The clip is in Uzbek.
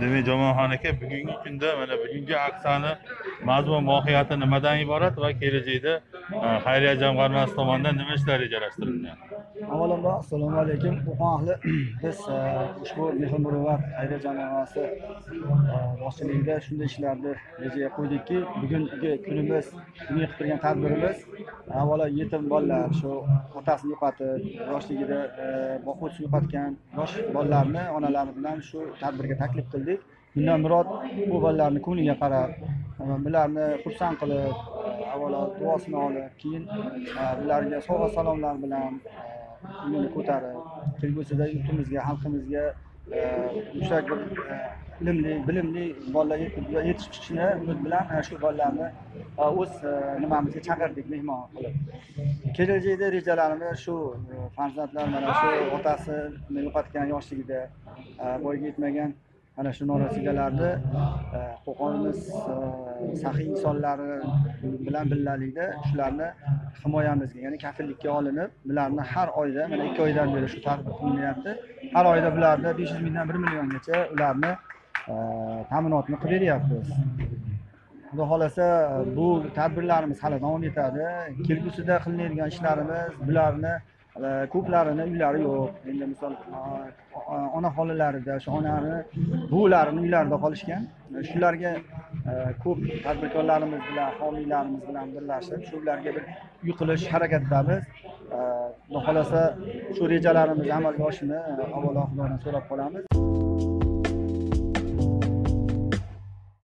demak jomon aka bugungi kunda mana bugungi aksiyani mazmun mohiyati nimadan iborat va kelajakda e, xayriya jamg'armasi tomonidan nima ishlar rejalashtirilgan? Avvalambor assalomu alaykum. Qo'qon ahli biz e, ushbu mehr muruvvat xayriya jamg'armasi e, boshchiligida shunday ishlarni rejaga qo'ydikki bugungi kunimiz bugun qilib turgan tadbirimiz avvalo yetim bolalar shu otasini yo'qotib yoshligida e, boquvchisi yo'qotgan yosh bolalarni onalari bilan shu tadbirga taklif qildik. Bundan murod bu bolalarni ko'ngliga qarab e, bularni xursand qilib avvalo duosini olib keyin ularga bularga sovg'a salomlar bilan e, ko'nglini ko'tarib kelgusida yurtimizga xalqimizga e, yuksak bir ilmli bilimli bolalar yetib- yetishib chiqishini umid bilan ana shu bolalarni o'z nimamizga chaqirdik mehmon qilib. Kelajakda rejalarimiz shu farzandlar mana shu otasini yo'qotgan yoshligida voyaga yetmagan ana shu norasigalarni e, qo'qonimiz e, saxiy insonlari bilan birgalikda shularni himoyamizga ya'ni kafillikka olinib bularni har oyda mana ikki oydan beri shu tadbir qilinyapti. Har oyda bularni besh yuz mingdan bir milliongacha ularni e, ta'minotini qilib beryapmiz. Xudo xohlasa bu tadbirlarimiz hali davom etadi. Kelgusida qilinadigan ishlarimiz bularni ko'plarini uylari yo'q. Endi misol ona xolalarida shu onani buvilarini uylarida qolishgan. Shularga e, ko'p tadbirkorlarimiz bilan homiylarimiz bilan birlashib shularga bir uy qilish harakatidamiz xudo e, xohlasa shu rejalarimiz amalga oshishini avvalo xudodan so'rab qolamiz.